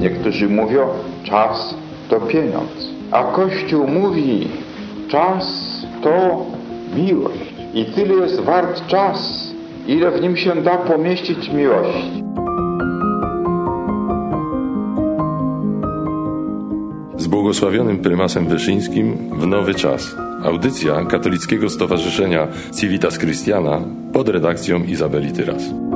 Niektórzy mówią, czas to pieniądz. A Kościół mówi, czas to miłość. I tyle jest wart czas, ile w nim się da pomieścić miłości. Z błogosławionym prymasem Wyszyńskim w nowy czas. Audycja Katolickiego Stowarzyszenia Civitas Christiana pod redakcją Izabeli Tyras.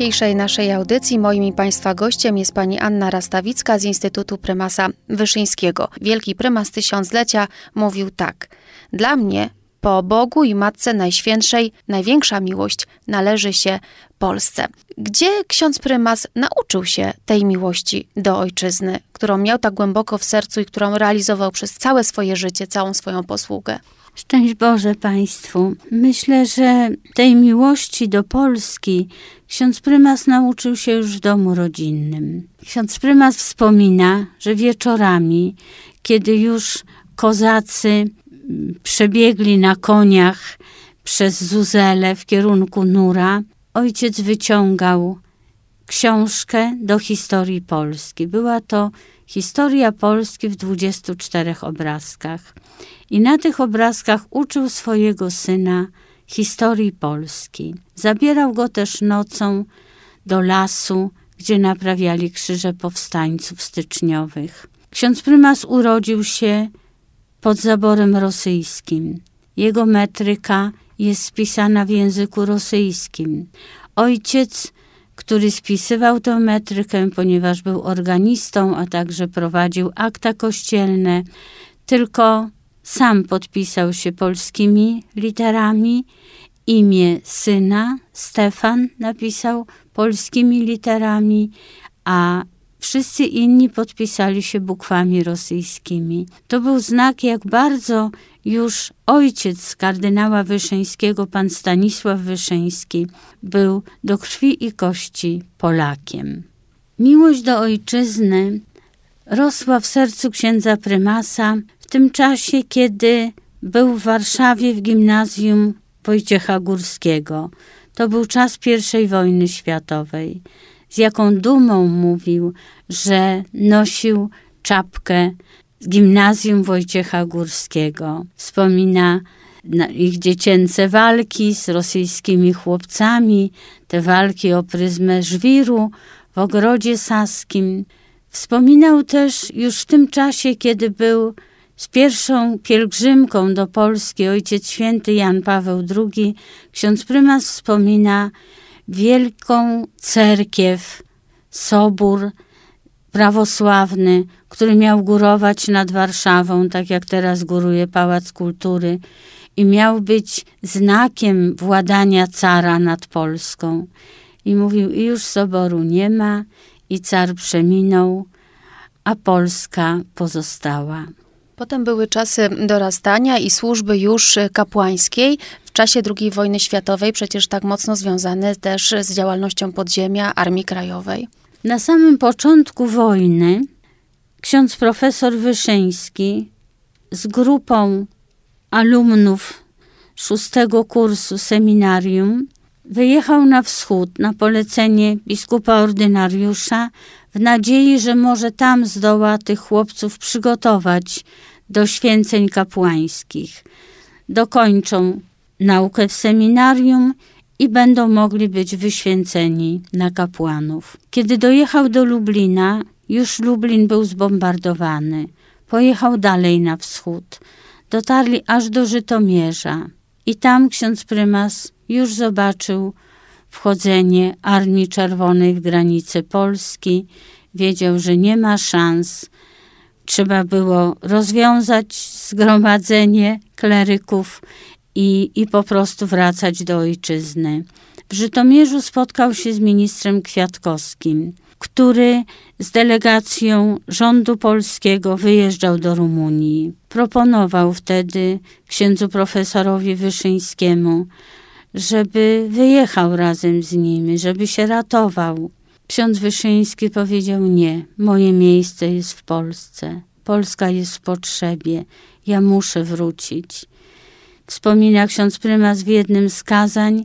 Dzisiejszej naszej audycji moim i Państwa gościem jest pani Anna Rastawicka z Instytutu Prymasa Wyszyńskiego. Wielki prymas tysiąclecia mówił tak. Dla mnie po Bogu i Matce Najświętszej największa miłość należy się Polsce. Gdzie ksiądz prymas nauczył się tej miłości do ojczyzny, którą miał tak głęboko w sercu i którą realizował przez całe swoje życie, całą swoją posługę? Szczęść Boże Państwu. Myślę, że tej miłości do Polski ksiądz prymas nauczył się już w domu rodzinnym. Ksiądz prymas wspomina, że wieczorami, kiedy już kozacy przebiegli na koniach przez Zuzelę w kierunku Nura, ojciec wyciągał książkę do historii Polski. Była to historia Polski w 24 obrazkach. I na tych obrazkach uczył swojego syna historii Polski. Zabierał go też nocą do lasu, gdzie naprawiali krzyże powstańców styczniowych. Ksiądz prymas urodził się pod zaborem rosyjskim. Jego metryka jest spisana w języku rosyjskim. Ojciec, który spisywał tę metrykę, ponieważ był organistą, a także prowadził akta kościelne, tylko sam podpisał się polskimi literami. Imię syna Stefan napisał polskimi literami, a wszyscy inni podpisali się bukwami rosyjskimi. To był znak, jak bardzo już ojciec kardynała Wyszyńskiego, pan Stanisław Wyszyński, był do krwi i kości Polakiem. Miłość do ojczyzny rosła w sercu księdza prymasa w tym czasie, kiedy był w Warszawie w gimnazjum Wojciecha Górskiego. To był czas I wojny światowej. Z jaką dumą mówił, że nosił czapkę z gimnazjum Wojciecha Górskiego. Wspomina ich dziecięce walki z rosyjskimi chłopcami, te walki o pryzmę żwiru w ogrodzie saskim. Wspominał też już w tym czasie, kiedy był z pierwszą pielgrzymką do Polski ojciec święty Jan Paweł II, ksiądz prymas wspomina wielką cerkiew, sobór prawosławny, który miał górować nad Warszawą, tak jak teraz góruje Pałac Kultury i miał być znakiem władania cara nad Polską. I mówił, i już soboru nie ma, i car przeminął, a Polska pozostała. Potem były czasy dorastania i służby już kapłańskiej. Czasie II wojny światowej przecież tak mocno związane też z działalnością podziemia Armii Krajowej. Na samym początku wojny ksiądz profesor Wyszyński z grupą alumnów szóstego kursu seminarium wyjechał na wschód na polecenie biskupa ordynariusza w nadziei, że może tam zdoła tych chłopców przygotować do święceń kapłańskich. Dokończą naukę w seminarium i będą mogli być wyświęceni na kapłanów. Kiedy dojechał do Lublina, już Lublin był zbombardowany. Pojechał dalej na wschód. Dotarli aż do Żytomierza. I tam ksiądz prymas już zobaczył wchodzenie Armii Czerwonej w granice Polski. Wiedział, że nie ma szans. Trzeba było rozwiązać zgromadzenie kleryków i, i po prostu wracać do ojczyzny. W Żytomierzu spotkał się z ministrem Kwiatkowskim, który z delegacją rządu polskiego wyjeżdżał do Rumunii. Proponował wtedy księdzu profesorowi Wyszyńskiemu, żeby wyjechał razem z nimi, żeby się ratował. Ksiądz Wyszyński powiedział nie, moje miejsce jest w Polsce. Polska jest w potrzebie, ja muszę wrócić. Wspomina ksiądz prymas w jednym z kazań.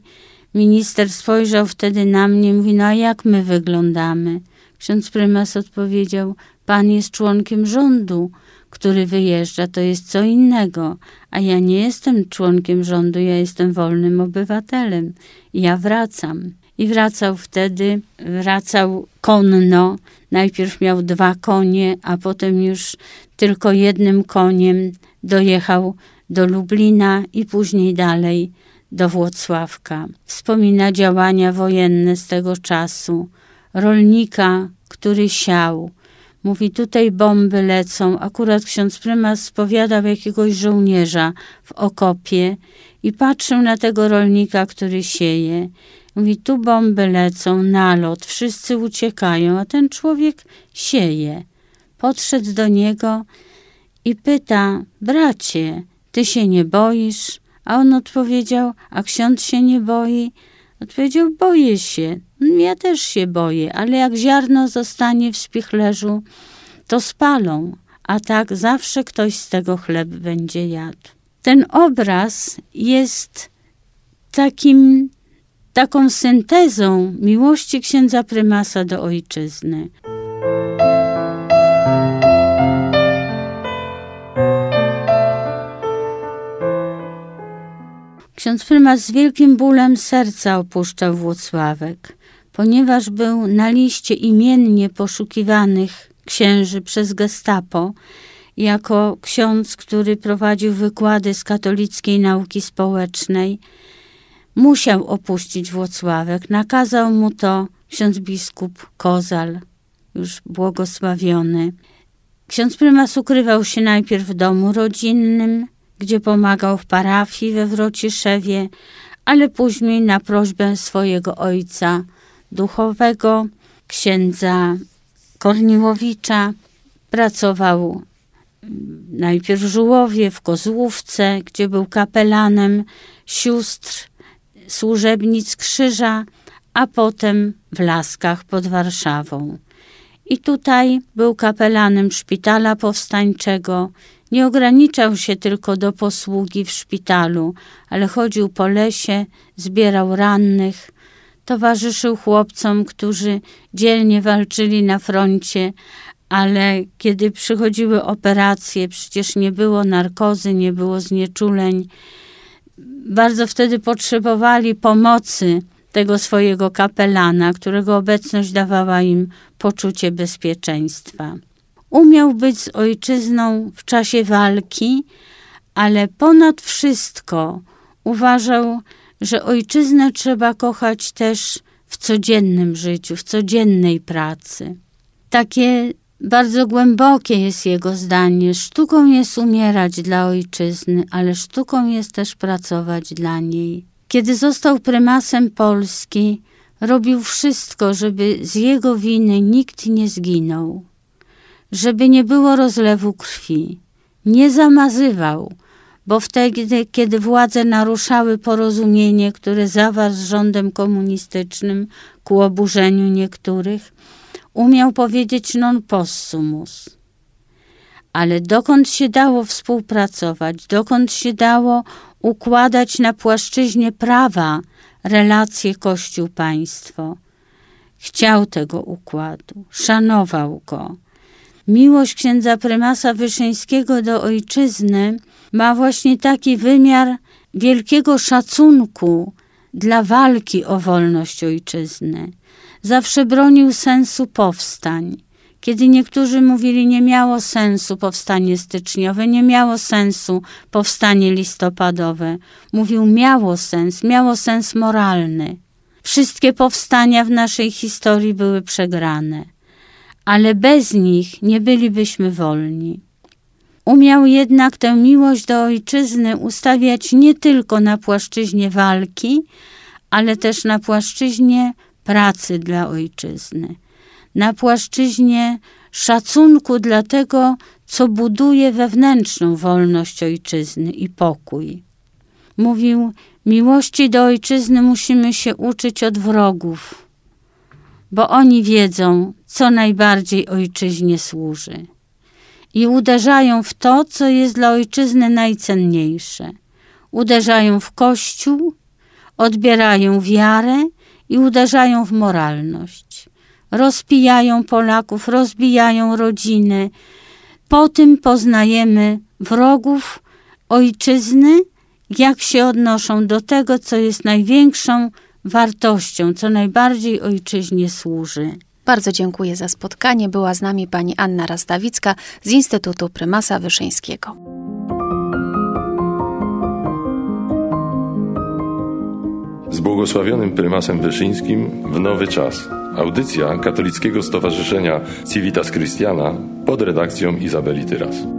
Minister spojrzał wtedy na mnie i mówi, no a jak my wyglądamy? Ksiądz prymas odpowiedział, pan jest członkiem rządu, który wyjeżdża, to jest co innego, a ja nie jestem członkiem rządu, ja jestem wolnym obywatelem. Ja wracam. I wracał wtedy, wracał konno. Najpierw miał dwa konie, a potem już tylko jednym koniem dojechał do Lublina i później dalej do Włocławka. Wspomina działania wojenne z tego czasu, rolnika, który siał. Mówi, tutaj bomby lecą. Akurat ksiądz prymas spowiadał jakiegoś żołnierza w okopie i patrzył na tego rolnika, który sieje. Mówi, tu bomby lecą, nalot, wszyscy uciekają, a ten człowiek sieje. Podszedł do niego i pyta, bracie, ty się nie boisz? A on odpowiedział, a ksiądz się nie boi? Odpowiedział, boję się. Ja też się boję, ale jak ziarno zostanie w spichlerzu, to spalą, a tak zawsze ktoś z tego chleb będzie jadł. Ten obraz jest takim, taką syntezą miłości księdza prymasa do ojczyzny. Ksiądz prymas z wielkim bólem serca opuszczał Włocławek, ponieważ był na liście imiennie poszukiwanych księży przez gestapo, jako ksiądz, który prowadził wykłady z katolickiej nauki społecznej, musiał opuścić Włocławek. Nakazał mu to ksiądz biskup Kozal, już błogosławiony. Ksiądz prymas ukrywał się najpierw w domu rodzinnym, gdzie pomagał w parafii we Wrociszewie, ale później na prośbę swojego ojca duchowego, księdza Korniłowicza, pracował najpierw w Żułowie, w Kozłówce, gdzie był kapelanem sióstr służebnic krzyża, a potem w Laskach pod Warszawą. I tutaj był kapelanem szpitala powstańczego, nie ograniczał się tylko do posługi w szpitalu, ale chodził po lesie, zbierał rannych, towarzyszył chłopcom, którzy dzielnie walczyli na froncie, ale kiedy przychodziły operacje, przecież nie było narkozy, nie było znieczuleń, bardzo wtedy potrzebowali pomocy tego swojego kapelana, którego obecność dawała im poczucie bezpieczeństwa. Umiał być z ojczyzną w czasie walki, ale ponad wszystko uważał, że ojczyznę trzeba kochać też w codziennym życiu, w codziennej pracy. Takie bardzo głębokie jest jego zdanie. Sztuką jest umierać dla ojczyzny, ale sztuką jest też pracować dla niej. Kiedy został prymasem Polski, robił wszystko, żeby z jego winy nikt nie zginął żeby nie było rozlewu krwi. Nie zamazywał, bo wtedy, kiedy władze naruszały porozumienie, które zawarł z rządem komunistycznym ku oburzeniu niektórych, umiał powiedzieć non possumus. Ale dokąd się dało współpracować, dokąd się dało układać na płaszczyźnie prawa relacje Kościół-państwo, chciał tego układu, szanował go miłość księdza prymasa Wyszyńskiego do ojczyzny ma właśnie taki wymiar wielkiego szacunku dla walki o wolność ojczyzny. Zawsze bronił sensu powstań. Kiedy niektórzy mówili, nie miało sensu powstanie styczniowe, nie miało sensu powstanie listopadowe, mówił, miało sens, miało sens moralny. Wszystkie powstania w naszej historii były przegrane ale bez nich nie bylibyśmy wolni. Umiał jednak tę miłość do ojczyzny ustawiać nie tylko na płaszczyźnie walki, ale też na płaszczyźnie pracy dla ojczyzny, na płaszczyźnie szacunku dla tego, co buduje wewnętrzną wolność ojczyzny i pokój. Mówił, miłości do ojczyzny musimy się uczyć od wrogów, bo oni wiedzą, co najbardziej ojczyźnie służy i uderzają w to, co jest dla ojczyzny najcenniejsze. uderzają w Kościół, odbierają wiarę i uderzają w moralność. Rozpijają Polaków, rozbijają rodziny. Po tym poznajemy wrogów ojczyzny, jak się odnoszą do tego, co jest największą wartością, co najbardziej ojczyźnie służy. Bardzo dziękuję za spotkanie. Była z nami pani Anna Rastawicka z Instytutu Prymasa Wyszyńskiego. Z błogosławionym prymasem Wyszyńskim w nowy czas. Audycja Katolickiego Stowarzyszenia Civitas Christiana pod redakcją Izabeli Tyras.